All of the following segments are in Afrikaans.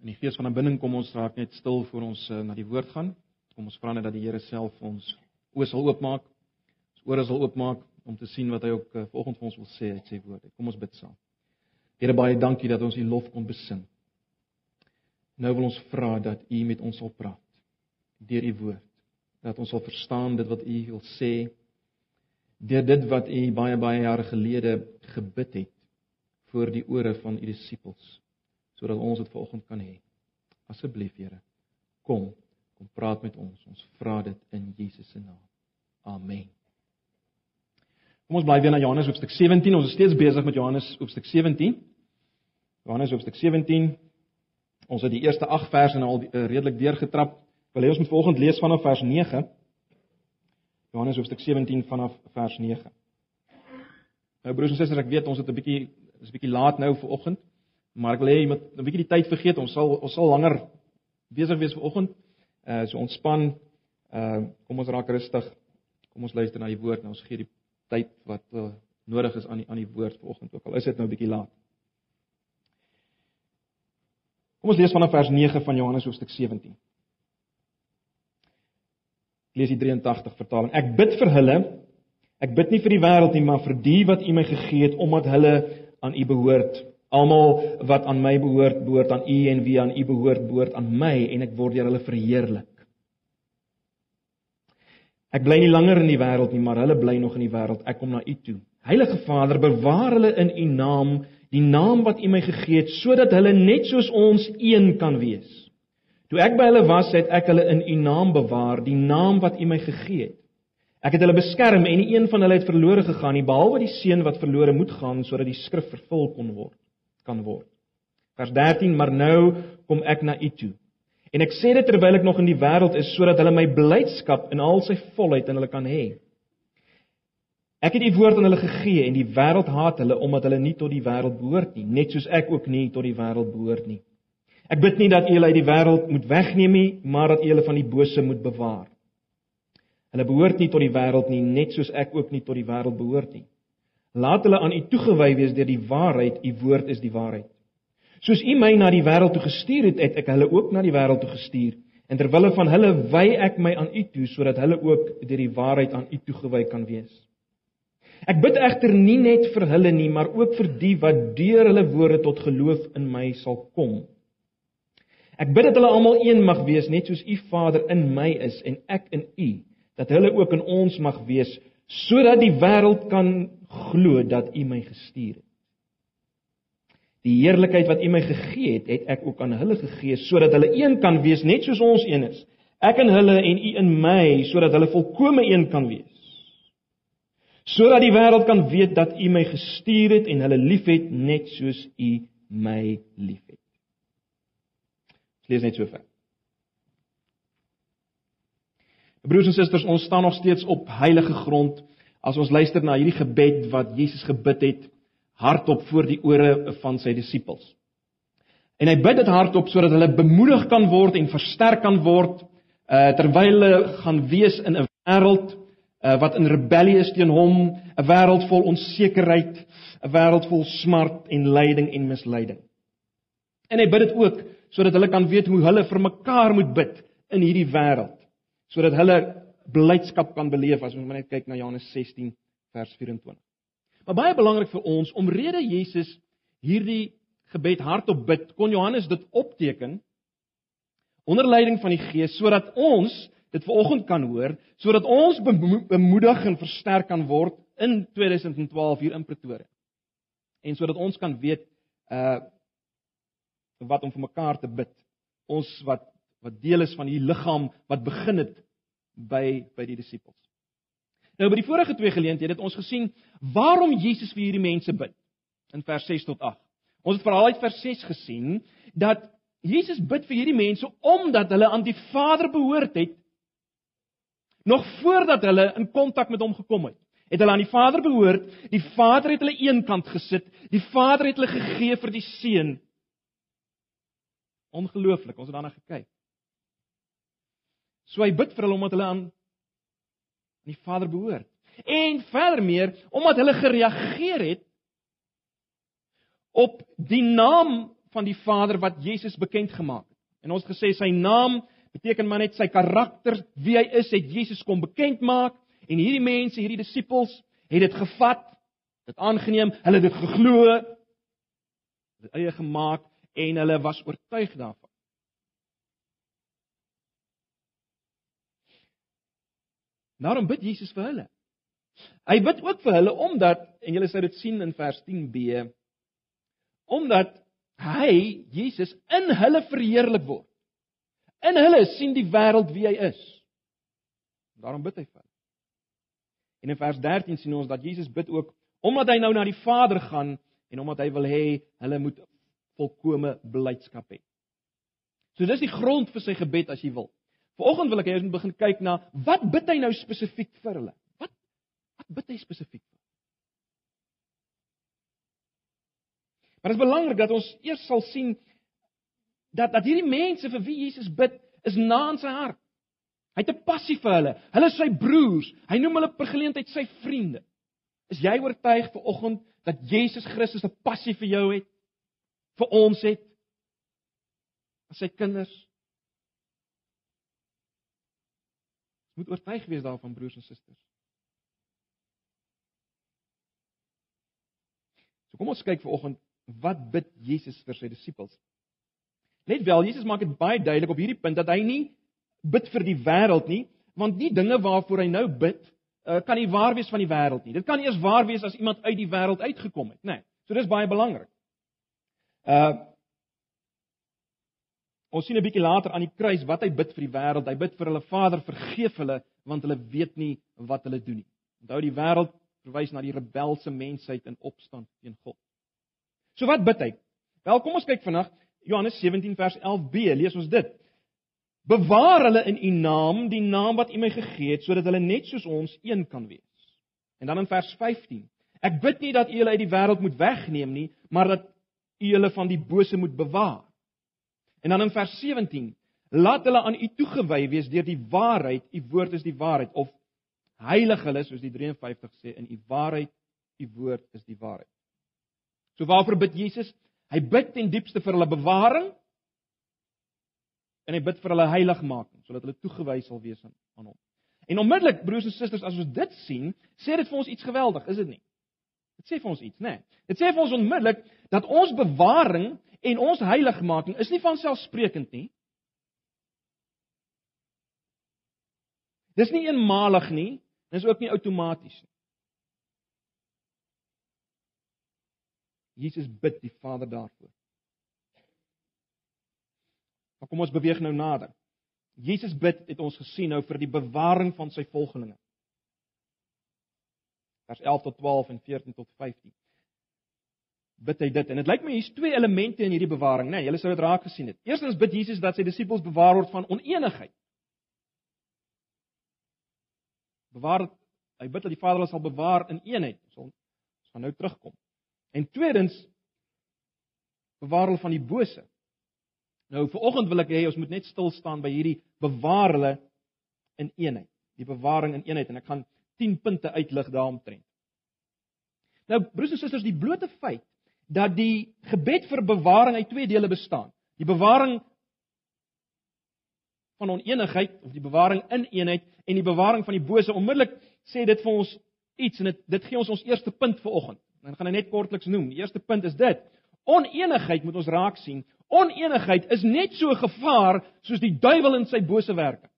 In die gees van aanbidding kom ons raak net stil voor ons uh, na die woord gaan. Kom ons vra net dat die Here self ons oë sal oopmaak, ons ore sal oopmaak om te sien wat hy ook uh, vanoggend vir ons wil sê uit sy woord. Kom ons bid saam. Here baie dankie dat ons U lof kon besing. Nou wil ons vra dat U met ons sal praat deur U woord. Dat ons sal verstaan dit wat U wil sê deur dit wat U baie baie jare gelede gebid het voor die ore van U disippels sodat ons dit vanoggend kan hê. Asseblief Here, kom, kom praat met ons. Ons vra dit in Jesus se naam. Amen. Kom ons bly weer na Johannes hoofstuk 17. Ons is steeds besig met Johannes hoofstuk 17. Johannes hoofstuk 17. Ons het die eerste 8 verse nou al uh, redelik deurgetrap. Wil hê ons moet volgende lees vanaf vers 9. Johannes hoofstuk 17 vanaf vers 9. Nou broers en susters, ek weet ons het 'n bietjie is 'n bietjie laat nou vir oggend. Maar ek wil hê jy moet 'n bietjie die tyd vergeet. Ons sal ons sal langer besig wees vanoggend. Uh so ontspan. Uh kom ons raak rustig. Kom ons luister na die woord en ons gee die tyd wat uh, nodig is aan die aan die woord vanoggend ook al is dit nou 'n bietjie laat. Kom ons lees vanaf vers 9 van Johannes hoofstuk 17. Ek lees die 83 vertaling. Ek bid vir hulle. Ek bid nie vir die wêreld nie, maar vir die wat U my gegee het omdat hulle aan U behoort. Almal wat aan my behoort, behoort aan U en wie aan U behoort, behoort aan my en ek word deur hulle verheerlik. Ek bly nie langer in die wêreld nie, maar hulle bly nog in die wêreld. Ek kom na U toe. Heilige Vader, bewaar hulle in U naam, die naam wat U my gegee het, sodat hulle net soos ons een kan wees. Toe ek by hulle was, het ek hulle in U naam bewaar, die naam wat U my gegee het. Ek het hulle beskerm en nie een van hulle het verlore gegaan nie, behalwe die seun wat verlore moet gaan sodat die skrif vervul kon word kan word. Vers 13: Maar nou kom ek na u toe. En ek sê dit terwyl ek nog in die wêreld is sodat hulle my blydskap in al sy volheid in hulle kan hê. Ek het die woord aan hulle gegee en die wêreld haat hulle omdat hulle nie tot die wêreld behoort nie, net soos ek ook nie tot die wêreld behoort nie. Ek bid nie dat u hulle uit die wêreld moet wegneem nie, maar dat u hulle van die bose moet bewaar. Hulle behoort nie tot die wêreld nie, net soos ek ook nie tot die wêreld behoort nie. Laat hulle aan U toegewy wees deur die waarheid. U woord is die waarheid. Soos U my na die wêreld toe gestuur het, het ek hulle ook na die wêreld toe gestuur. En ter wille van hulle wy ek my aan U toe sodat hulle ook deur die waarheid aan U toegewy kan wees. Ek bid egter nie net vir hulle nie, maar ook vir die wat deur hulle woorde tot geloof in my sal kom. Ek bid dat hulle almal een mag wees, net soos U Vader in my is en ek in U, dat hulle ook in ons mag wees, sodat die wêreld kan glo dat U my gestuur het. Die heerlikheid wat U my gegee het, het ek ook aan hulle gegee sodat hulle een kan wees net soos ons een is. Ek in hulle en U in my sodat hulle volkome een kan wees. Sodat die wêreld kan weet dat U my gestuur het en hulle liefhet net soos U my liefhet. Ons lees net so ver. Broers en susters, ons staan nog steeds op heilige grond as ons luister na hierdie gebed wat Jesus gebid het hardop voor die ore van sy disippels. En hy bid dit hardop sodat hulle bemoedig kan word en versterk kan word uh terwyl hulle gaan wees in 'n wêreld uh wat in rebellie is teen hom, 'n wêreld vol onsekerheid, 'n wêreld vol smart en lyding en misleiding. En hy bid dit ook sodat hulle kan weet hoe hulle vir mekaar moet bid in hierdie wêreld, sodat hulle blydskap kan beleef as ons net kyk na Johannes 16 vers 24. Maar baie belangrik vir ons omrede Jesus hierdie gebed hardop bid, kon Johannes dit opteken onder leiding van die Gees sodat ons dit vanoggend kan hoor, sodat ons bemoedig en versterk kan word in 2012 hier in Pretoria. En sodat ons kan weet uh wat om vir mekaar te bid. Ons wat wat deel is van hierdie liggaam wat begin het by by die disippels. Nou by die vorige twee geleenthede het ons gesien waarom Jesus vir hierdie mense bid in vers 6 tot 8. Ons het veral uit vers 6 gesien dat Jesus bid vir hierdie mense omdat hulle aan die Vader behoort het nog voordat hulle in kontak met hom gekom het. Het hulle aan die Vader behoort, die Vader het hulle eenkant gesit, die Vader het hulle gegee vir die Seun. Ongelooflik, ons het daarna gekyk. So hy bid vir hulle omdat hulle aan die Vader behoort. En verder meer omdat hulle gereageer het op die naam van die Vader wat Jesus bekend gemaak het. En ons het gesê sy naam beteken maar net sy karakter, wie hy is, het Jesus kom bekend maak en hierdie mense, hierdie disippels het dit gevat, dit aangeneem, hulle het dit geglo, dit eie gemaak en hulle was oortuig daarvan. Daarom bid Jesus vir hulle. Hy bid ook vir hulle omdat en julle sou dit sien in vers 10b omdat hy Jesus in hulle verheerlik word. In hulle sien die wêreld wie hy is. Daarom bid hy vir hulle. En in vers 13 sien ons dat Jesus bid ook omdat hy nou na die Vader gaan en omdat hy wil hê hulle moet volkomme blydskap hê. So dis die grond vir sy gebed as jy wil. Vanoggend wil ek hê ons moet begin kyk na wat bid hy nou spesifiek vir hulle? Wat wat bid hy spesifiek? Maar dit is belangrik dat ons eers sal sien dat dat hierdie mense vir wie Jesus bid, is na in sy hart. Hy het 'n passie vir hulle. Hulle is sy broers. Hy noem hulle per geleentheid sy vriende. Is jy oortuig vanoggend dat Jesus Christus 'n passie vir jou het? Vir ons het? As sy kinders? Moet oortuig wees daarvan broers en susters. So kom ons kyk vanoggend wat bid Jesus vir sy disippels? Let wel, Jesus maak dit baie duidelik op hierdie punt dat hy nie bid vir die wêreld nie, want die dinge waarvoor hy nou bid, uh, kan nie waar wees van die wêreld nie. Dit kan eers waar wees as iemand uit die wêreld uitgekom het, né? Nee, so dis baie belangrik. Uh Ons sien 'n bietjie later aan die kruis wat hy bid vir die wêreld. Hy bid vir hulle Vader, vergeef hulle want hulle weet nie wat hulle doen nie. Onthou die wêreld verwys na die rebelse mensheid in opstand teen God. So wat bid hy? Wel, kom ons kyk vanaand Johannes 17 vers 11b, lees ons dit. Bewaar hulle in u naam, die naam wat u my gegee het, sodat hulle net soos ons een kan wees. En dan in vers 15. Ek bid nie dat u hulle uit die wêreld moet wegneem nie, maar dat u hulle van die bose moet bewaar. En dan in vers 17. Laat hulle aan u toegewy wees deur die waarheid, u woord is die waarheid of heilig hulle soos die 53 sê in u waarheid, u woord is die waarheid. So waarvoor bid Jesus? Hy bid ten diepste vir hulle bewaring en hy bid vir hulle heiligmaking sodat hulle toegewy sal wees aan, aan hom. En onmiddellik broers en susters, as ons dit sien, sê dit vir ons iets geweldig, is dit nie? Dit sê vir ons iets, né? Nee. Dit sê vir ons onmiddellik dat ons bewaring en ons heiligmaking is nie van selfsprekend nie. Dis nie eenmalig nie, dis ook nie outomaties nie. Jesus bid die Vader daarvoor. Maar kom ons beweeg nou nader. Jesus bid het ons gesien nou vir die bewaring van sy volgelinge. Vers 11 tot 12 en 14 tot 15. Bid hy dit en dit lyk my hier's twee elemente in hierdie bewaring, né? Nee, julle sou dit raak gesien het. Eerstens bid Jesus dat sy disippels bewaar word van oneenigheid. Bewaar hy bid dat die Vader hulle sal bewaar in eenheid. Ons gaan nou terugkom. En tweedens bewaar hulle van die bose. Nou viroggend wil ek hê ons moet net stil staan by hierdie bewaar hulle in eenheid. Die bewaring in eenheid en ek gaan 10 punte uitlig daaromtrent. Nou broers en susters, die blote feit dat die gebed vir bewaring uit twee dele bestaan. Die bewaring van oneenigheid of die bewaring in eenheid en die bewaring van die bose onmiddellik sê dit vir ons iets en dit dit gee ons ons eerste punt vir oggend. Dan gaan ek net kortliks noem. Die eerste punt is dit: onenigheid moet ons raak sien. Onenigheid is net so 'n gevaar soos die duiwel en sy bose werke.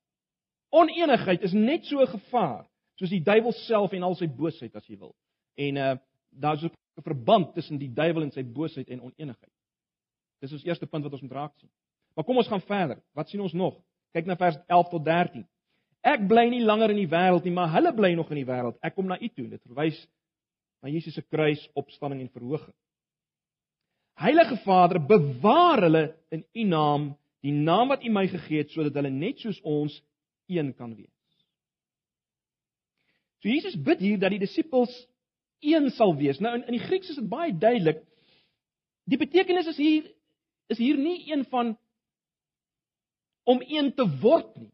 Onenigheid is net so 'n gevaar soos die duiwel self en al sy boosheid as jy wil. En uh daar's ook 'n verband tussen die duiwel en sy boosheid en onenigheid. Dis ons eerste punt wat ons moet raak sien. Maar kom ons gaan verder. Wat sien ons nog? Kyk na vers 11 tot 13. Ek bly nie langer in die wêreld nie, maar hulle bly nog in die wêreld. Ek kom na u toe. Dit verwys na Jesus se kruis, opstanding en verhoging. Heilige Vader, bewaar hulle in U naam, die naam wat U my gegee het, sodat hulle net soos ons een kan wees. So Jesus bid hier dat die disippels een sal wees. Nou in in die Grieks is dit baie duidelik. Die betekenis is hier is hier nie een van om een te word nie.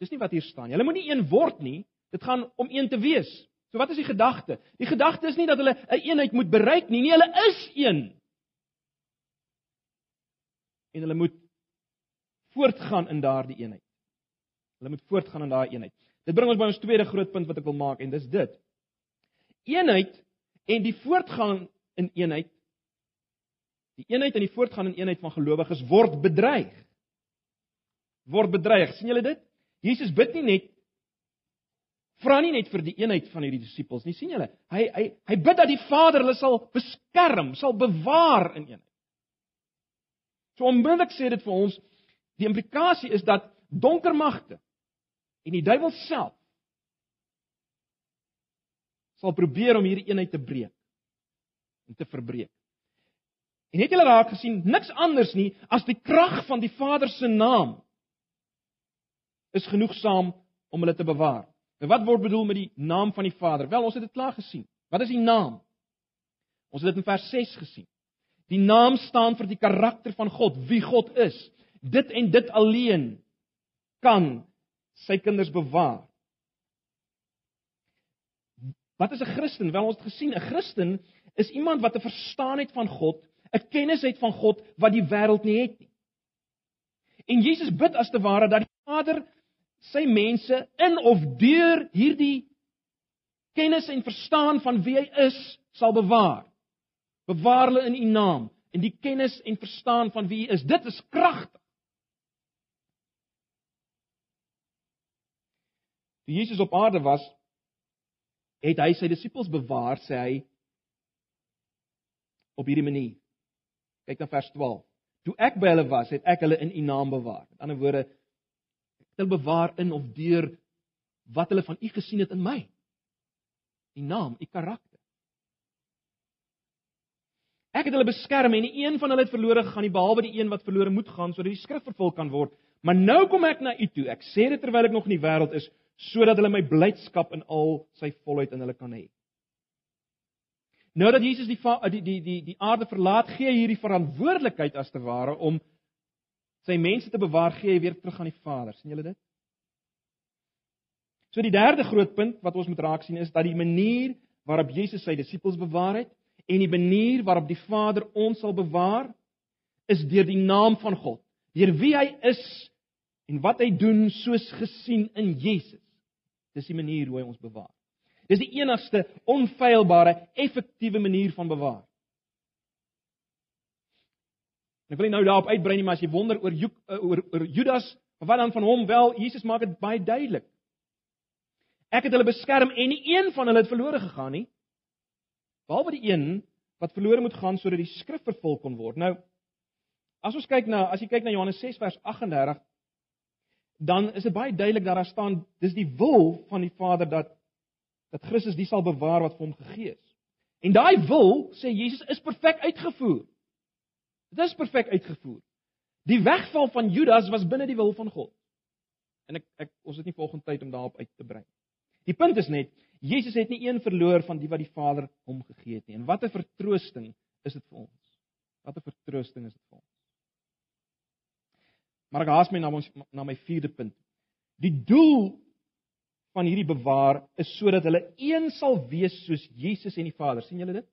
Dis nie wat hier staan nie. Hulle moet nie een word nie. Dit gaan om een te wees. So wat is die gedagte? Die gedagte is nie dat hulle 'n een eenheid moet bereik nie, nie, hulle is een. en hulle moet voortgaan in daardie eenheid. Hulle moet voortgaan in daai eenheid. Dit bring ons by ons tweede groot punt wat ek wil maak en dis dit. Eenheid en die voortgaan in eenheid die eenheid en die voortgaan in eenheid van gelowiges word bedreig. Word bedreig. sien julle dit? Jesus bid nie net vra nie net vir die eenheid van hierdie disippels nie, sien julle? Hy hy hy bid dat die Vader hulle sal beskerm, sal bewaar in eenheid. So onmiddellik sê dit vir ons die implikasie is dat donker magte en die duiwel self sal probeer om hierdie eenheid te breek en te verbreek. En het julle raak gesien niks anders nie as die krag van die Vader se naam is genoegsaam om hulle te bewaar. En wat word bedoel met die naam van die Vader? Wel, ons het dit klaar gesien. Wat is die naam? Ons het dit in vers 6 gesien. Die naam staan vir die karakter van God, wie God is. Dit en dit alleen kan sy kinders bewaar. Wat is 'n Christen? Wel ons het gesien 'n Christen is iemand wat 'n verstaan het van God, 'n kennis het van God wat die wêreld nie het nie. En Jesus bid as te ware dat die Vader sy mense in of deur hierdie kennis en verstaan van wie hy is sal bewaar. Bewaar hulle in u naam en die kennis en verstaan van wie hy is. Dit is kragtig. Toe Jesus op aarde was, het hy sy disippels bewaar, sê hy op hierdie manier. Kyk na vers 12. Toe ek by hulle was, het ek hulle in u naam bewaar. Met ander woorde, hulle bewaar in of deur wat hulle van u gesien het in my. U naam, u karakter. Ek het hulle beskerm en een van hulle het verlore gegaan nie behalwe die een wat verlore moet gaan sodat die skrif vervul kan word. Maar nou kom ek na u toe. Ek sê dit terwyl ek nog in die wêreld is sodat hulle my blydskap in al sy volheid in hulle kan hê. Nou dat Jesus die die die die die aarde verlaat, gee hy hierdie verantwoordelikheid as te ware om sy mense te bewaar, gee hy weer terug aan die Vader. sien julle dit? So die derde groot punt wat ons moet raak sien is dat die manier waarop Jesus sy disippels bewaar het en die manier waarop die Vader ons sal bewaar is deur die naam van God. Deur wie hy is en wat hy doen soos gesien in Jesus. Dis die manier hoe hy ons bewaar. Dis die enigste onfeilbare, effektiewe manier van bewaar. Ek wil nie nou daarop uitbrei nie, maar as jy wonder oor eh, oor, oor Judas, wat dan van hom wel, Jesus maak dit baie duidelik. Ek het hulle beskerm en nie een van hulle het verlore gegaan nie. Behalwe die een wat verlore moet gaan sodat die skrif vervul kon word. Nou as ons kyk na as jy kyk na Johannes 6 vers 38 dan is dit baie duidelik dat daar staan dis die wil van die Vader dat dat Christus die sal bewaar wat vir hom gegee is. En daai wil, sê Jesus, is perfek uitgevoer. Dit is perfek uitgevoer. Die wegval van Judas was binne die wil van God. En ek ek ons het nie volgende tyd om daarop uit te brei. Die punt is net Jesus het nie een verloor van die wat die Vader hom gegee het nie. En wat 'n vertroosting is dit vir ons. Wat 'n vertroosting is dit vir ons. Maar ek haas my na ons na my vierde punt. Die doel van hierdie bewaar is sodat hulle een sal wees soos Jesus en die Vader. sien julle dit?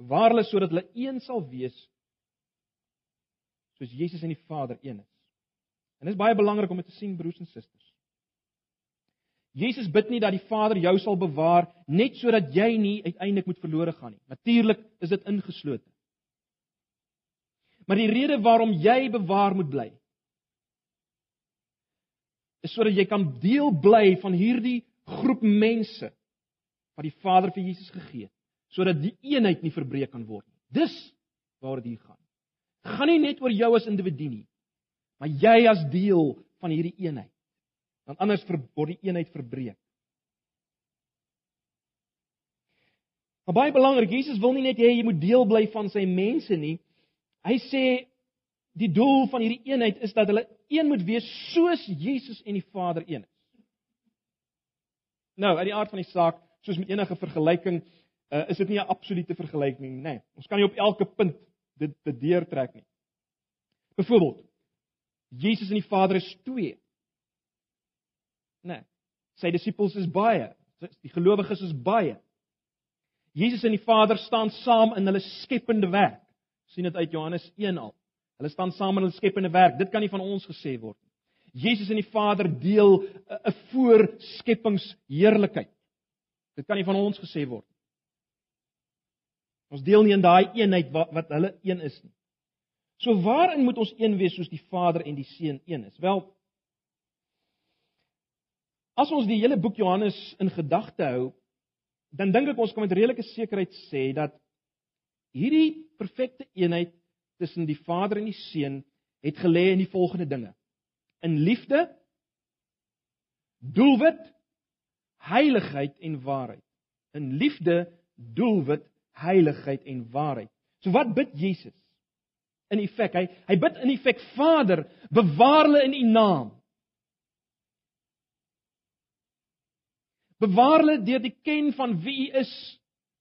Bewaar hulle sodat hulle een sal wees soos Jesus en die Vader een is. En dit is baie belangrik om dit te sien broers en susters. Jesus bid nie dat die Vader jou sal bewaar net sodat jy nie uiteindelik moet verlore gaan nie. Natuurlik is dit ingeslote. Maar die rede waarom jy bewaar moet bly is sodat jy kan deel bly van hierdie groep mense wat die Vader vir Jesus gegee het, sodat die eenheid nie verbreek kan word nie. Dis waaroor dit gaan gaan nie net oor jou as individu nie, maar jy as deel van hierdie eenheid. Want anders word die eenheid verbreek. Maar baie belangrik, Jesus wil nie net hê jy moet deel bly van sy mense nie. Hy sê die doel van hierdie eenheid is dat hulle een moet wees soos Jesus en die Vader een is. Nou, uit die aard van die saak, soos met enige vergelyking, uh, is dit nie 'n absolute vergelyking nie, nê. Ons kan nie op elke punt dit te deurtrek nie. Byvoorbeeld, Jesus en die Vader is twee. Nee. Sy disippels is baie. Die gelowiges is baie. Jesus en die Vader staan saam in hulle skepende werk. Sien dit uit Johannes 1 al. Hulle staan saam in 'n skepende werk. Dit kan nie van ons gesê word nie. Jesus en die Vader deel 'n voorskepingsheerlikheid. Dit kan nie van ons gesê word nie. Ons deel nie in daai eenheid wat wat hulle een is nie. So waarin moet ons een wees soos die Vader en die Seun een is? Wel As ons die hele boek Johannes in gedagte hou, dan dink ek ons kan met redelike sekerheid sê dat hierdie perfekte eenheid tussen die Vader en die Seun het gelê in die volgende dinge: in liefde, doelwit, heiligheid en waarheid. In liefde, doelwit, heiligheid en waarheid. So wat bid Jesus? In effek, hy hy bid in effek Vader, bewaar hulle in U naam. Bewaar hulle deur die ken van wie U is,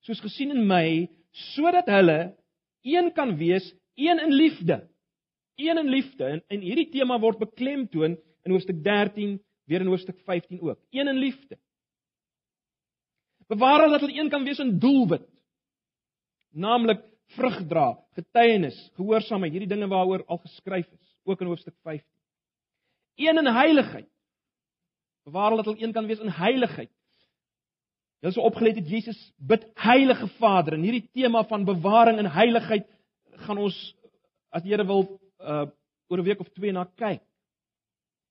soos gesien in my, sodat hulle een kan wees, een in liefde. Een in liefde en, en hierdie tema word beklemtoon in hoofstuk 13, weer in hoofstuk 15 ook. Een in liefde. Bewaar hulle dat hulle een kan wees in doelwit. Naamlik vrug dra, getuienis, gehoorsaamheid, hierdie dinge waaroor al geskryf is, ook in hoofstuk 15. Een in heiligheid. Bewaar hulle dat hulle een kan wees in heiligheid. Julle sou opgelet het Jesus bid Heilige Vader en hierdie tema van bewaring en heiligheid gaan ons as die Here wil uh oor 'n week of twee na kyk.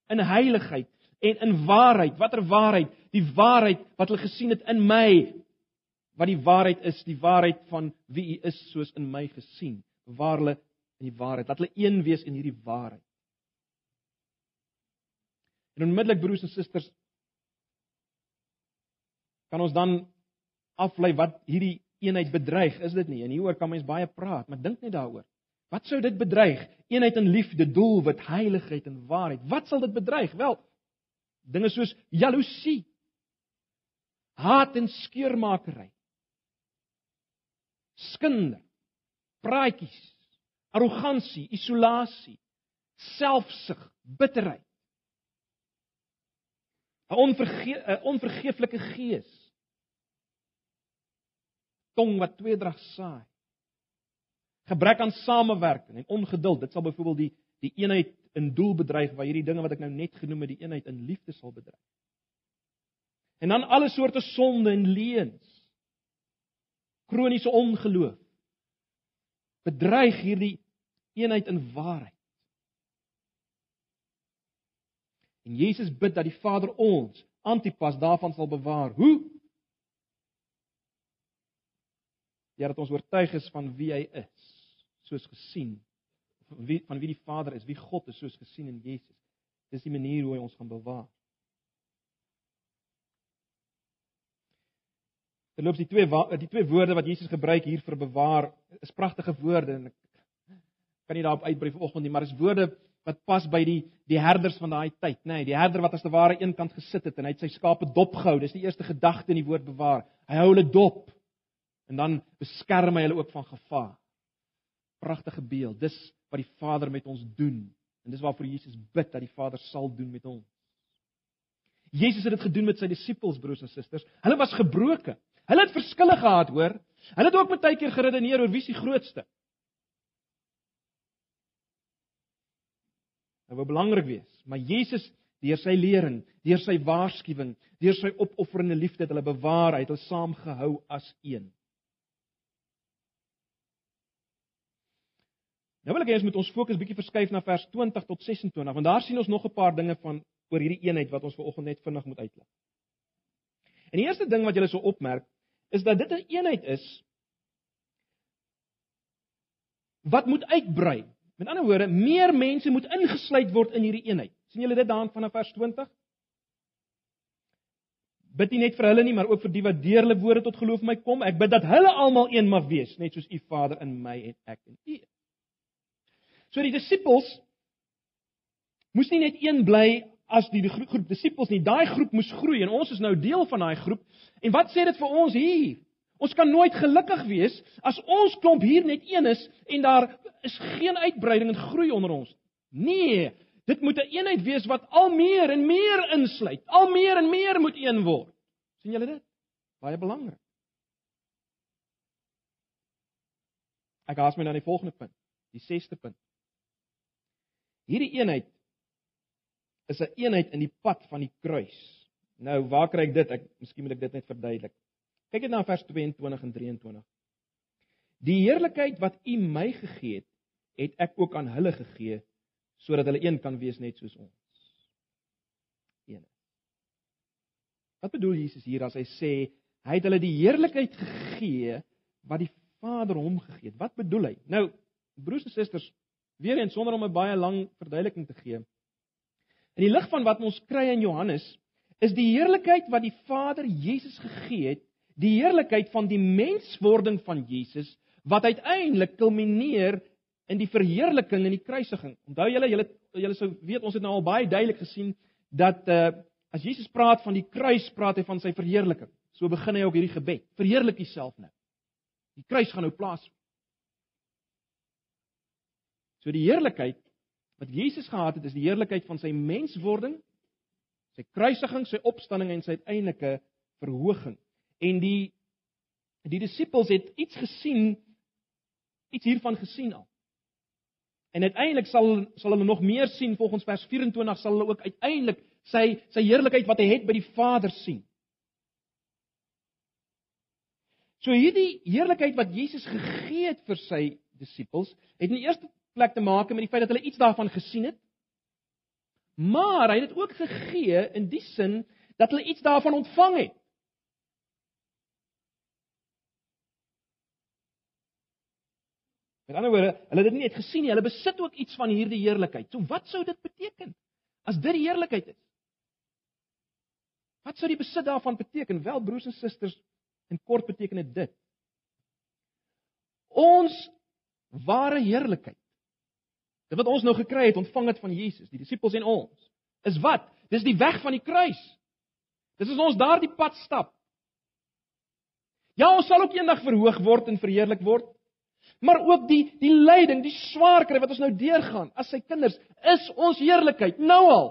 In heiligheid en in waarheid. Watter waarheid? Die waarheid wat hulle gesien het in my. Wat die waarheid is, die waarheid van wie U is soos in my gesien. Bewaar hulle in die waarheid. Laat hulle een wees in hierdie waarheid. En onmiddellik broers en susters kan ons dan aflei wat hierdie eenheid bedreig, is dit nie? En hieroor kan mens baie praat, maar dink net daaroor. Wat sou dit bedreig? Eenheid in liefde, doelwit, heiligheid en waarheid. Wat sal dit bedreig? Wel, dinge soos jaloesie, haat en skeurmakery, skinder, praatjies, arrogansie, isolasie, selfsug, bitterheid. 'n onverge onvergeeflike gees. Tong wat tweedrag saai gebrek aan samewerking en ongeduld. Dit sal byvoorbeeld die die eenheid in doel bedreig waar hierdie dinge wat ek nou net genoem het, die eenheid in liefde sal bedreig. En dan alle soorte sonde en leuns. Kroniese ongeloof. Bedreig hierdie eenheid in waarheid. En Jesus bid dat die Vader ons antipas daarvan sal bewaar. Hoe? Ja, dat ons oortuig is van wie hy is soos gesien van wie van wie die Vader is, wie God is soos gesien in Jesus. Dis die manier hoe hy ons gaan bewaar. Terloops die twee die twee woorde wat Jesus gebruik hier vir bewaar is pragtige woorde en ek kan nie daarop uitbrei vanoggend nie, maar is woorde wat pas by die die herders van daai tyd, nê, nee, die herder wat as te ware eenkant gesit het en hy het sy skape dopgehou. Dis die eerste gedagte in die woord bewaar. Hy hou hulle dop en dan beskerm hy hulle ook van gevaar pragtige beeld. Dis wat die Vader met ons doen. En dis waarvoor Jesus bid dat die Vader sal doen met ons. Jesus het dit gedoen met sy disippels, broers en susters. Hulle was gebroken. Hulle het verskille gehad, hoor. Hulle het ook baie keer geredeneer oor wie se grootste. Dit wou belangrik wees, maar Jesus deur sy lering, deur sy waarskuwing, deur sy opofferende liefde het hulle bewaar, het hulle saamgehou as een. Nou wil ek hê ons moet ons fokus bietjie verskuif na vers 20 tot 26 want daar sien ons nog 'n paar dinge van oor hierdie eenheid wat ons vanoggend net vinnig moet uitlig. En die eerste ding wat julle sou opmerk is dat dit 'n eenheid is wat moet uitbrei. Met ander woorde, meer mense moet ingesluit word in hierdie eenheid. sien julle dit daan vanaf vers 20? Bid nie net vir hulle nie, maar ook vir die wat deur hulle woorde tot geloof my kom. Ek bid dat hulle almal een mag wees, net soos U Vader in my en ek in U. So die disippels moes nie net een bly as die groep, groep disippels nie. Daai groep moes groei en ons is nou deel van daai groep. En wat sê dit vir ons hier? Ons kan nooit gelukkig wees as ons klomp hier net een is en daar is geen uitbreiding en groei onder ons. Nee, dit moet 'n een eenheid wees wat al meer en meer insluit. Al meer en meer moet een word. sien julle dit? Baie belangrik. Ek haas my na die volgende punt, die 6ste punt. Hierdie eenheid is 'n een eenheid in die pad van die kruis. Nou, waar kry ek dit? Ek miskien moet ek dit net verduidelik. Kyk net na vers 22 en 23. Die heerlikheid wat U my gegee het, het ek ook aan hulle gegee sodat hulle een kan wees net soos ons. Een. Wat bedoel Jesus hier as hy sê hy het hulle die heerlikheid gegee wat die Vader hom gegee het? Wat bedoel hy? Nou, broers en susters, weer eens sonder om 'n baie lang verduideliking te gee. In die lig van wat ons kry in Johannes, is die heerlikheid wat die Vader Jesus gegee het, die heerlikheid van die menswording van Jesus wat uiteindelik kulmineer in die verheerliking en die kruisiging. Onthou julle, julle julle sou weet ons het nou al baie duidelik gesien dat uh as Jesus praat van die kruis, praat hy van sy verheerliking. So begin hy ook hierdie gebed. Verheerlik Uself nou. Die kruis gaan nou plaasvind. So die heerlikheid wat Jesus gehad het, is die heerlikheid van sy menswording, sy kruisiging, sy opstanding en sy uiteindelike verhoging. En die die disippels het iets gesien, iets hiervan gesien al. En uiteindelik sal sal hulle nog meer sien volgens vers 24 sal hulle ook uiteindelik sy sy heerlikheid wat hy het by die Vader sien. So hierdie heerlikheid wat Jesus gegee het vir sy disippels, het in die eerste plek te maak met die feit dat hulle iets daarvan gesien het. Maar hy het dit ook gegee in die sin dat hulle iets daarvan ontvang het. Met ander woorde, hulle het dit nie net gesien nie, hulle besit ook iets van hierdie heerlikheid. So wat sou dit beteken as dit die heerlikheid is? Wat sou die besit daarvan beteken? Wel broers en susters, in kort beteken dit dit. Ons ware heerlikheid Dit wat ons nou gekry het, ontvang dit van Jesus, die disippels en ons. Is wat? Dis die weg van die kruis. Dis as ons daardie pad stap. Ja, ons sal ook eendag verhoog word en verheerlik word. Maar ook die die lyding, die swaar kry wat ons nou deurgaan as sy kinders, is ons heerlikheid nou al.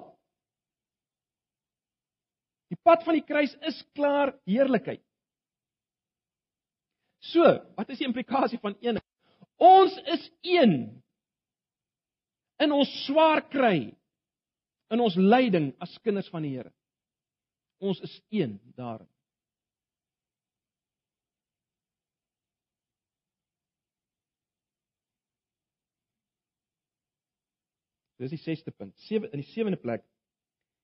Die pad van die kruis is klaar heerlikheid. So, wat is die implikasie van eenheid? Ons is een in ons swaar kry, in ons lyding as kinders van die Here. Ons is een daarin. Dis die 6ste punt. 7 in die 7de plek.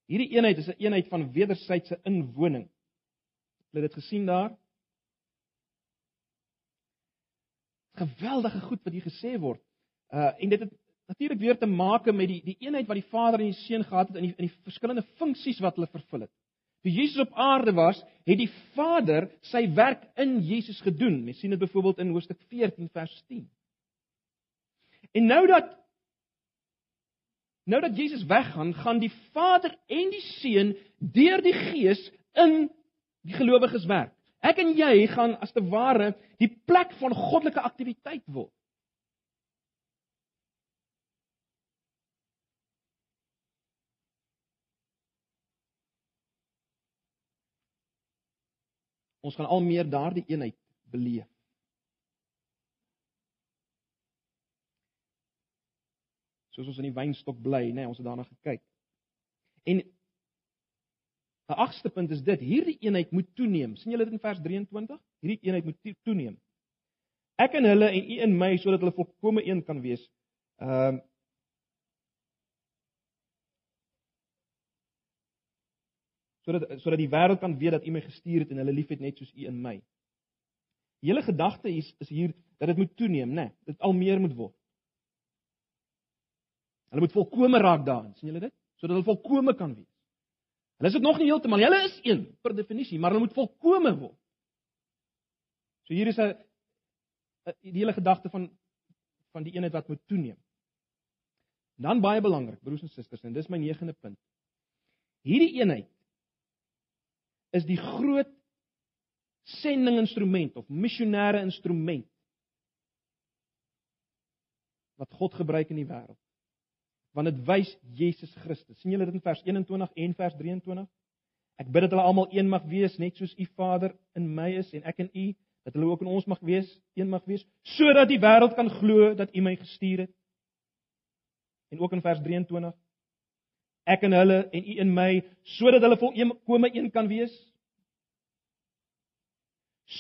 Hierdie eenheid is 'n eenheid van wederwysige inwoning. Het jy dit gesien daar? Geweldige goed wat hier gesê word. Uh en dit het natuurlik weer te maak met die die eenheid wat die Vader en die Seun gehad het in die in die verskillende funksies wat hulle vervul het. Toe Jesus op aarde was, het die Vader sy werk in Jesus gedoen. Mens sien dit byvoorbeeld in Hoofstuk 14 vers 10. En nou dat nou dat Jesus weggaan, gaan die Vader en die Seun deur die Gees in die gelowiges werk. Ek en jy gaan as te ware die plek van goddelike aktiwiteit word. Ons gaan al meer daardie eenheid beleef. Soos ons in die wynstok bly, nê, nee, ons het daarna gekyk. En 'n agste punt is dit, hierdie eenheid moet toeneem. sien julle dit in vers 23? Hierdie eenheid moet toeneem. Ek en hulle en u in my sodat hulle volkome een kan wees. Ehm uh, sodat sodat die wêreld kan weet dat U my gestuur het en hulle liefhet net soos U in my. Die hele gedagte is is hier dat dit moet toeneem, né? Nee, dit al meer moet word. Hulle moet volkome raak daarin, sien julle dit? Sodat hulle volkome kan wees. Hulle is dit nog nie heeltemal, hulle is een per definisie, maar hulle moet volkome word. So hier is 'n die hele gedagte van van die eenheid wat moet toeneem. Dan baie belangrik, broers en susters, en dis my 9de punt. Hierdie eenheid is die groot sending instrument of missionêre instrument wat God gebruik in die wêreld. Want dit wys Jesus Christus. sien julle dit in vers 21 en vers 23? Ek bid dat hulle almal een mag wees, net soos U Vader in my is en ek in U, dat hulle ook in ons mag wees, een mag wees, sodat die wêreld kan glo dat U my gestuur het. En ook in vers 23 Ek in hulle en u in my sodat hulle volkome een kan wees.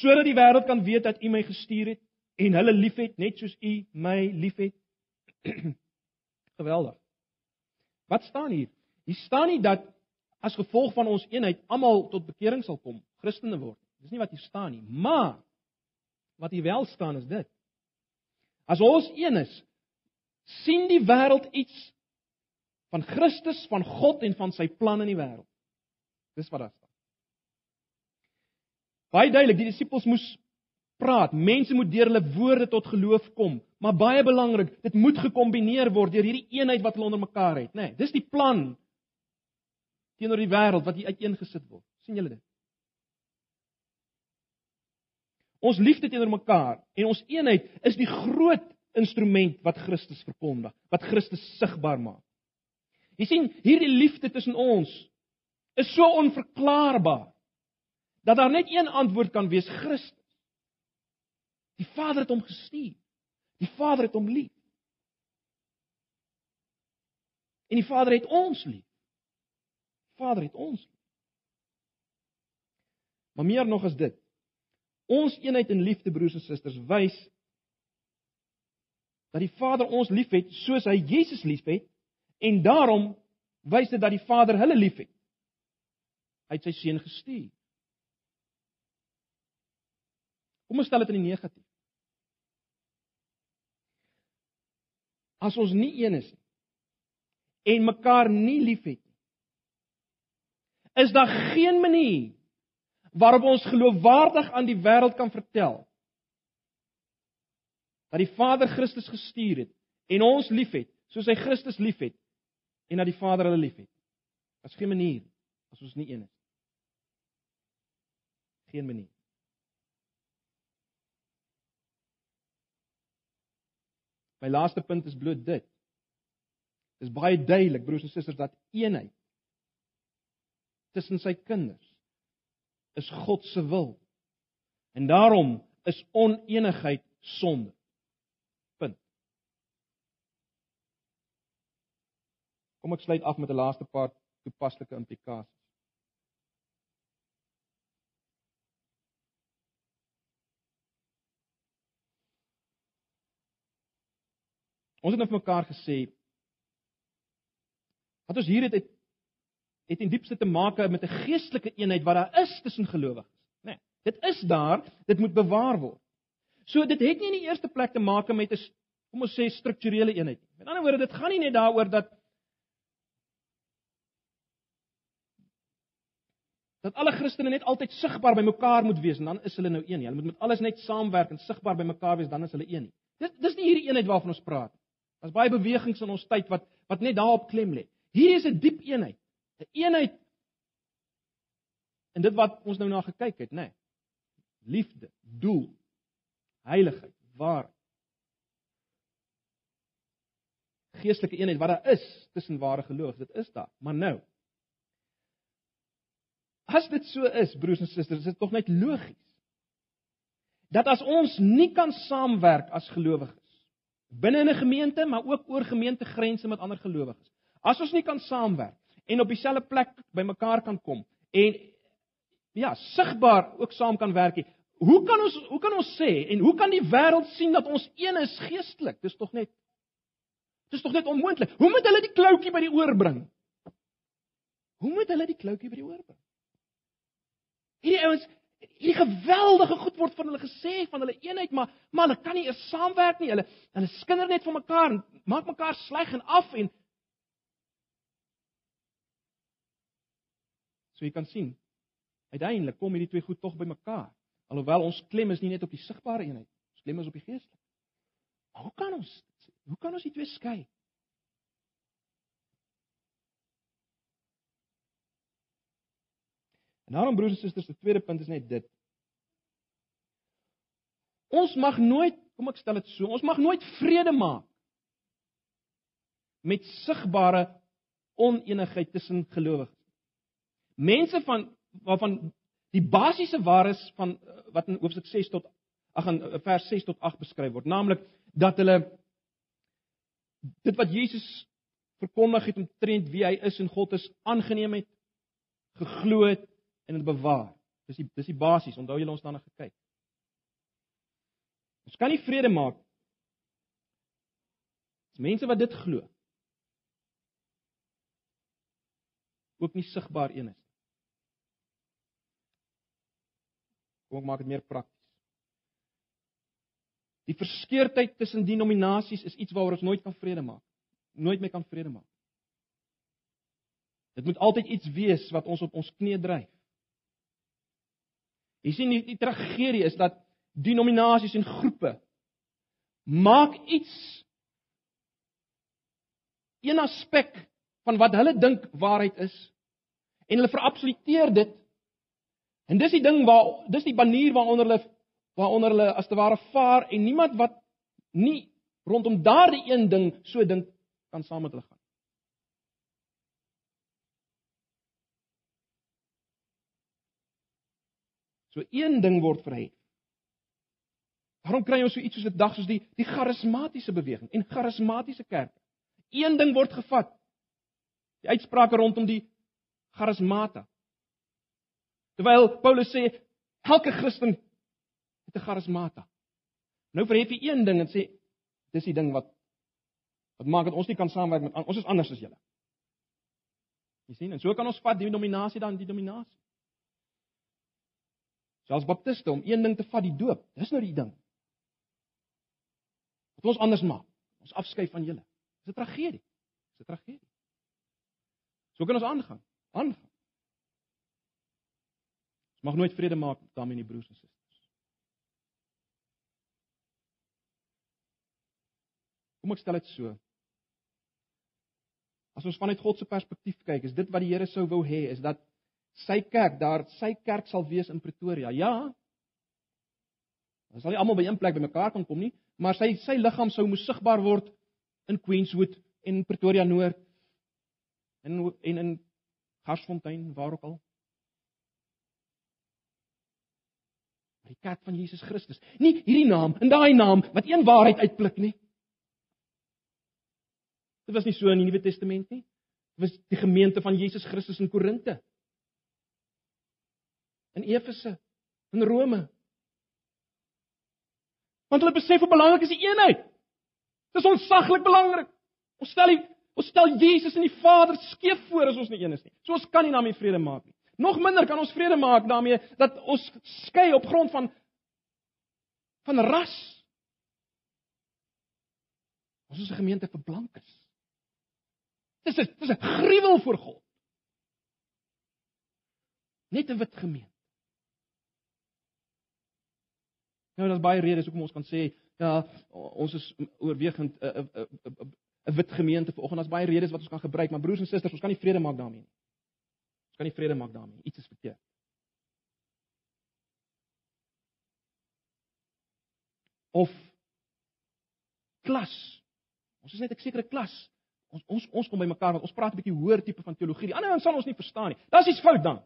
Sodat die wêreld kan weet dat u my gestuur het en hulle liefhet net soos u my liefhet. Geweldig. Wat staan hier? Hier staan nie dat as gevolg van ons eenheid almal tot bekering sal kom, Christene word. Dis nie wat hier staan nie, maar wat hier wel staan is dit. As ons een is, sien die wêreld iets van Christus, van God en van sy plan in die wêreld. Dis wat daar staan. Baie duidelik, die disippels moes praat. Mense moet deur hulle woorde tot geloof kom, maar baie belangrik, dit moet gekombineer word deur hierdie eenheid wat hulle onder mekaar het, nê. Nee, dis die plan teenoor die wêreld wat hier uiteengesit word. sien julle dit? Ons liefde teenoor mekaar en ons eenheid is die groot instrument wat Christus verkondig, wat Christus sigbaar maak. Jy sien, hierdie liefde tussen ons is so onverklaarbaar dat daar net een antwoord kan wees: Christus. Die Vader het hom gestuur. Die Vader het hom lief. En die Vader het ons lief. Die Vader het ons lief. Maar meer nog as dit. Ons eenheid in liefde broers en susters wys dat die Vader ons liefhet soos hy Jesus liefhet En daarom wys dit dat die Vader hulle liefhet. Hy het sy seun gestuur. Kom ons stel dit in die negatief. As ons nie een is nie en mekaar nie liefhet nie, is daar geen manier waarop ons geloofwaardig aan die wêreld kan vertel dat die Vader Christus gestuur het en ons liefhet soos hy Christus liefhet en dat die Vader hulle liefhet. Daar's geen manier as ons nie een is. Geen manier. My laaste punt is bloot dit. Dit is baie duidelik broers en susters dat eenheid tussen sy kinders is God se wil. En daarom is onenigheid sonde. Kom ek sluit af met 'n laaste paar toepaslike implikasies. Ons het nou vir mekaar gesê wat ons hier het het, het in diepste te maak met 'n geestelike eenheid wat daar is tussen gelowiges, né? Nee, dit is daar, dit moet bewaar word. So dit het nie in die eerste plek te maak met 'n kom ons sê strukturele eenheid nie. Met ander woorde, dit gaan nie net daaroor dat dat alle Christene net altyd sigbaar by mekaar moet wees en dan is hulle nou een nie. Hulle moet met alles net saamwerk en sigbaar by mekaar wees, dan is hulle een nie. Dis dis nie hierdie eenheid waarvan ons praat. Daar's baie bewegings in ons tyd wat wat net daarop klem lê. Hier is 'n diep eenheid. 'n Eenheid in dit wat ons nou na gekyk het, nê. Nee. Liefde, doel, heiligheid, waarheid. Geestelike eenheid wat daar is tussen ware geloof, dit is daar. Maar nou, As dit so is, broers en susters, is dit tog net logies dat as ons nie kan saamwerk as gelowiges binne in 'n gemeente, maar ook oor gemeentegrense met ander gelowiges. As ons nie kan saamwerk en op dieselfde plek bymekaar kan kom en ja, sigbaar ook saam kan werk nie. Hoe kan ons hoe kan ons sê en hoe kan die wêreld sien dat ons een is geestelik? Dis tog net Dis tog net onmoontlik. Hoe moet hulle die kloutjie by die oor bring? Hoe moet hulle die kloutjie by die oor bring? Hierdie ouens, hierdie geweldige goed word van hulle gesê van hulle eenheid, maar maar hulle kan nie eers saamwerk nie. Hulle hulle skinder net van mekaar en maak mekaar sleg en af en So jy kan sien, uiteindelik kom hierdie twee goed tog by mekaar. Alhoewel ons klem is nie net op die sigbare eenheid, ons klem is op die geestelike. Hoe kan ons hoe kan ons die twee skei? En daarom broers en susters, die tweede punt is net dit. Ons mag nooit, kom ek stel dit so, ons mag nooit vrede maak met sigbare onenigheid tussen gelowiges. Mense van waarvan die basiese waarheid van wat in hoofstuk 6 tot ag in vers 6 tot 8 beskryf word, naamlik dat hulle dit wat Jesus verkondig het omtrent wie hy is en God is aangeneem het, geglo het en dit bewaar. Dis die dis die basies. Onthou julle ons daarna gekyk. Ons kan nie vrede maak as mense wat dit glo ook nie sigbaar een is. Kom ek maak dit meer prakties. Die verskeurdheid tussen denominasies is iets waaroor ons nooit kan vrede maak. Nooit meer kan vrede maak. Dit moet altyd iets wees wat ons op ons knie dryf. Jy sien die, die tragedie is dat denominasies en groepe maak iets een aspek van wat hulle dink waarheid is en hulle verabsoluteer dit. En dis die ding waar dis die banier waaronder hulle waaronder hulle as te ware vaar en niemand wat nie rondom daardie een ding so dink kan saam met hulle gaan So een ding word verhef. Waarom kry ons so iets soos 'n dag soos die die charismatiese beweging en charismatiese kerke? Een ding word gevat. Die uitsprake rondom die charismata. Terwyl Paulus sê elke Christen het 'n charismata. Nou verhef hy een ding en sê dis die ding wat wat maak dat ons nie kan saamwerk met ons is anders as julle. Jy sien, en so kan ons vat die denominasie dan die denominasie. Selfs baptiste om een ding te vat, die doop. Dis nou die ding. Wat ons anders maak. Ons afskei van julle. Dis 'n tragedie. Dis 'n tragedie. So kan ons aangaan. Aangaan. Ons mag nooit vrede maak daarmee nie broers en susters. Kom ek stel dit so. As ons vanuit God se perspektief kyk, is dit wat die Here sou wou hê, is dat sy kerk daar, sy kerk sal wees in Pretoria. Ja. Ons sal nie almal by een plek bymekaar kan kom nie, maar sy sy liggaam sou moes sigbaar word in Queenswood en Pretoria Noord en en in Garsfontein, waar ook al. Die kerk van Jesus Christus. Nie hierdie naam en daai naam wat een waarheid uitblik nie. Dit was nie so in die Nuwe Testament nie. Dit was die gemeente van Jesus Christus in Korinte in Efese, in Rome. Want hulle besef hoe belangrik is die eenheid. Dit is onsaglik belangrik. Ons stel die ons stel Jesus en die Vader skeef voor as ons nie een is nie. So ons kan nie daarmee vrede maak nie. Nog minder kan ons vrede maak daarmee dat ons skei op grond van van ras. Ons is 'n gemeente vir blankes. Dis 'n dis 'n gruwel vir God. Net 'n wit gemeente. Nou daar's baie redes hoekom ons kan sê ja, ons is oorwegend 'n 'n 'n wit gemeente vanoggend. Daar's baie redes wat ons kan gebruik, maar broers en susters, ons kan nie vrede maak daarmee nie. Ons kan nie vrede maak daarmee. Iets is verkeerd. Of klas. Ons is net 'n sekere klas. Ons ons ons kom by mekaar want ons praat 'n bietjie hoër tipe van teologie. Die ander ons sal ons nie verstaan nie. Dis iets fout dan.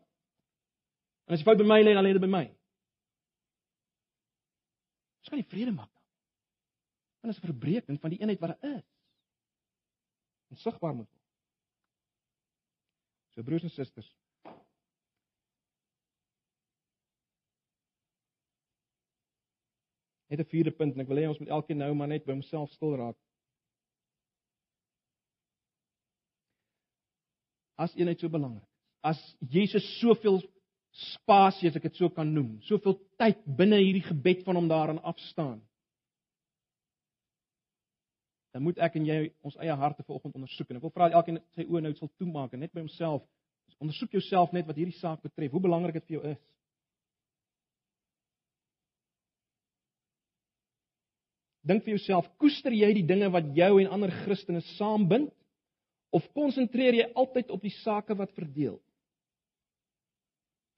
En as die fout by my lê, dan lê dit by my. Ons kan nie vrede maak dan. Want dit is 'n verbreeking van die eenheid wat daar is. En sigbaar moet word. So broers en susters. Het 'n vierde punt en ek wil hê ons moet elkeen nou maar net by homself stil raak. As eenheid so belangrik is, as Jesus soveel spasie as ek dit so kan noem, soveel tyd binne hierdie gebed van hom daarin afstaan. Dan moet ek en jy ons eie harte vanoggend ondersoek en ek wil vra elkeen sy oë nou sal toemaak en net by homself ondersoek jouself net wat hierdie saak betref, hoe belangrik dit vir jou is. Dink vir jouself, koester jy die dinge wat jou en ander Christene saambind of konsentreer jy altyd op die sake wat verdeel?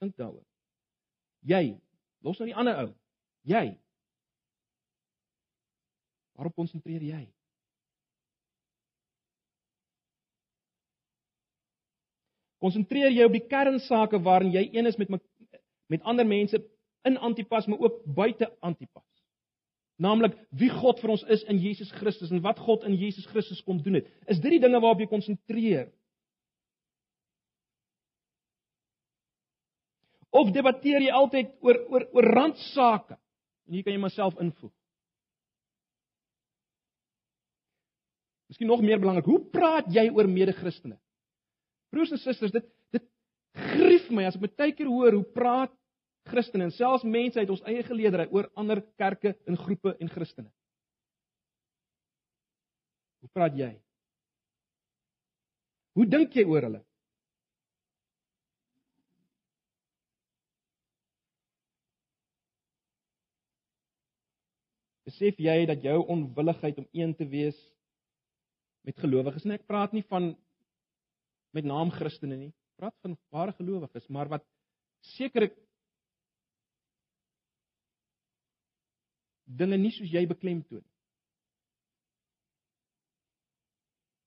Dink daaroor. Jy, los nou die ander ou. Jy. Waarop konsentreer jy? Konsentreer jy op die kernsake waarin jy een is met met ander mense in Antipas, maar ook buite Antipas. naamlik wie God vir ons is in Jesus Christus en wat God in Jesus Christus kom doen het. Is dit die dinge waarop jy konsentreer? Of debatteer jy altyd oor oor oor randsake? En hier kan jy myself invoeg. Miskien nog meer belangrik, hoe praat jy oor mede-Christene? Broers en susters, dit dit grief my as ek baie keer hoor hoe praat Christene en selfs mense uit ons eie geleedere oor ander kerke en groepe en Christene. Hoe praat jy? Hoe dink jy oor hulle? Besef jy dat jou onwilligheid om een te wees met gelowiges. En ek praat nie van met naam Christene nie. Ek praat van ware gelowiges, maar wat seker dinge nie soos jy beklemtoon nie.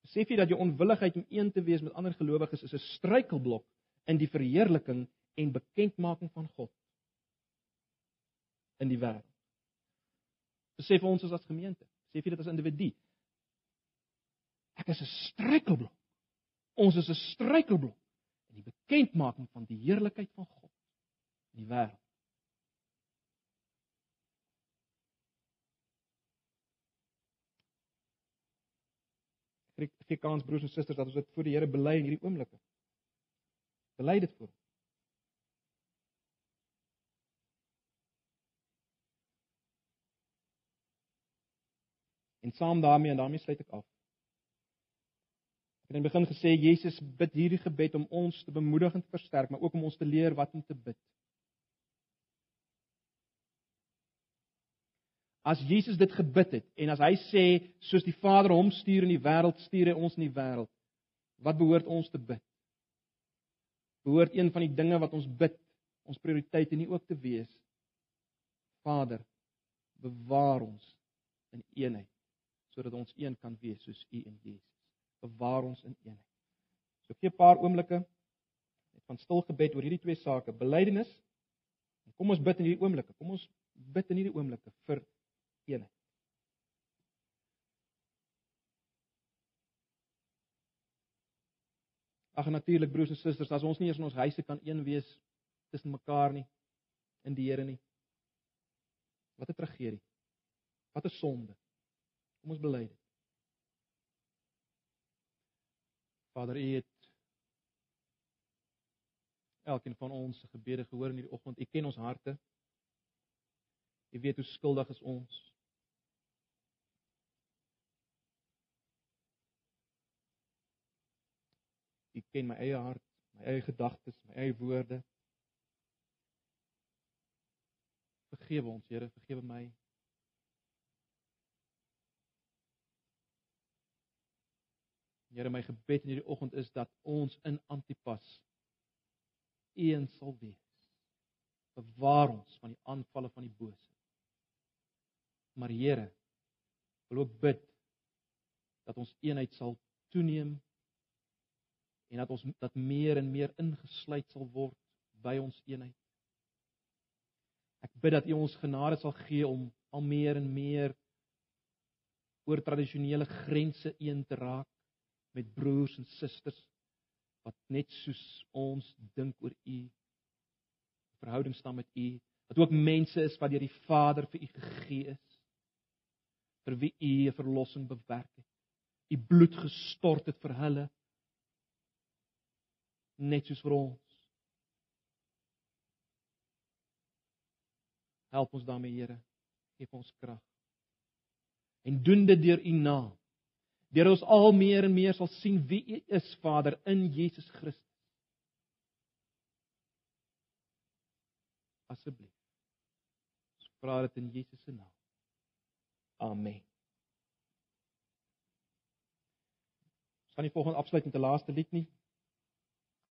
Besef jy dat jou onwilligheid om een te wees met ander gelowiges is 'n struikelblok in die verheerliking en bekendmaking van God in die wêreld. Besef ons as gemeente, besef jy dit as individu, Ek is 'n struikelblok. Ons is 'n struikelblok in die bekendmaking van die heerlikheid van God in die wêreld. Ek gee kans broers en susters dat ons dit voor die Here bely in hierdie oomblikke. Bely dit voor. En saam daarmee en daarmee sluit ek af. Ek het in die begin gesê Jesus bid hierdie gebed om ons te bemoedig en te versterk, maar ook om ons te leer wat om te bid. As Jesus dit gebid het en as hy sê soos die Vader hom stuur in die wêreld, stuur hy ons in die wêreld. Wat behoort ons te bid? Behoort een van die dinge wat ons bid, ons prioriteite nie ook te wees Vader, bewaar ons in eenheid sodat ons een kan wees soos U en Jesus bewaar ons in eenheid. So gee 'n paar oomblikke net van stil gebed oor hierdie twee sake, belydenis. Kom ons bid in hierdie oomblikke. Kom ons bid in hierdie oomblikke vir eenheid. Ag natuurlik broers en susters, as ons nie eens in ons huise kan een wees tussen mekaar nie in die Here nie. Wat 'n tragedie. Wat 'n sonde. Kom ons bely dit. Vader, U het elkeen van ons se gebede gehoor in hierdie oggend. U ken ons harte. U weet hoe skuldig is ons. U ken my eie hart, my eie gedagtes, my eie woorde. Vergewe ons, Here, vergewe my. Here, my gebed in hierdie oggend is dat ons in Antipas een sal wees. Bewaar ons van die aanvalle van die bose. Maar Here, wil ook bid dat ons eenheid sal toeneem en dat ons dat meer en meer ingesluit sal word by ons eenheid. Ek bid dat U ons genade sal gee om al meer en meer oor tradisionele grense een te raak met broers en susters wat net soos ons dink oor u verhouding staan met u wat ook mense is wat deur die Vader vir u gegee is vir wie u 'n verlossing bewerk het u bloed gestort het vir hulle net soos vir ons. Help ons daarmee Here. Gee ons krag. En doen dit deur u naam deur ons al meer en meer sal sien wie U is, Vader, in Jesus Christus. Asseblief. Ons vra dit in Jesus se naam. Amen. Ons gaan die volgende afsluit met 'n laaste lied nie.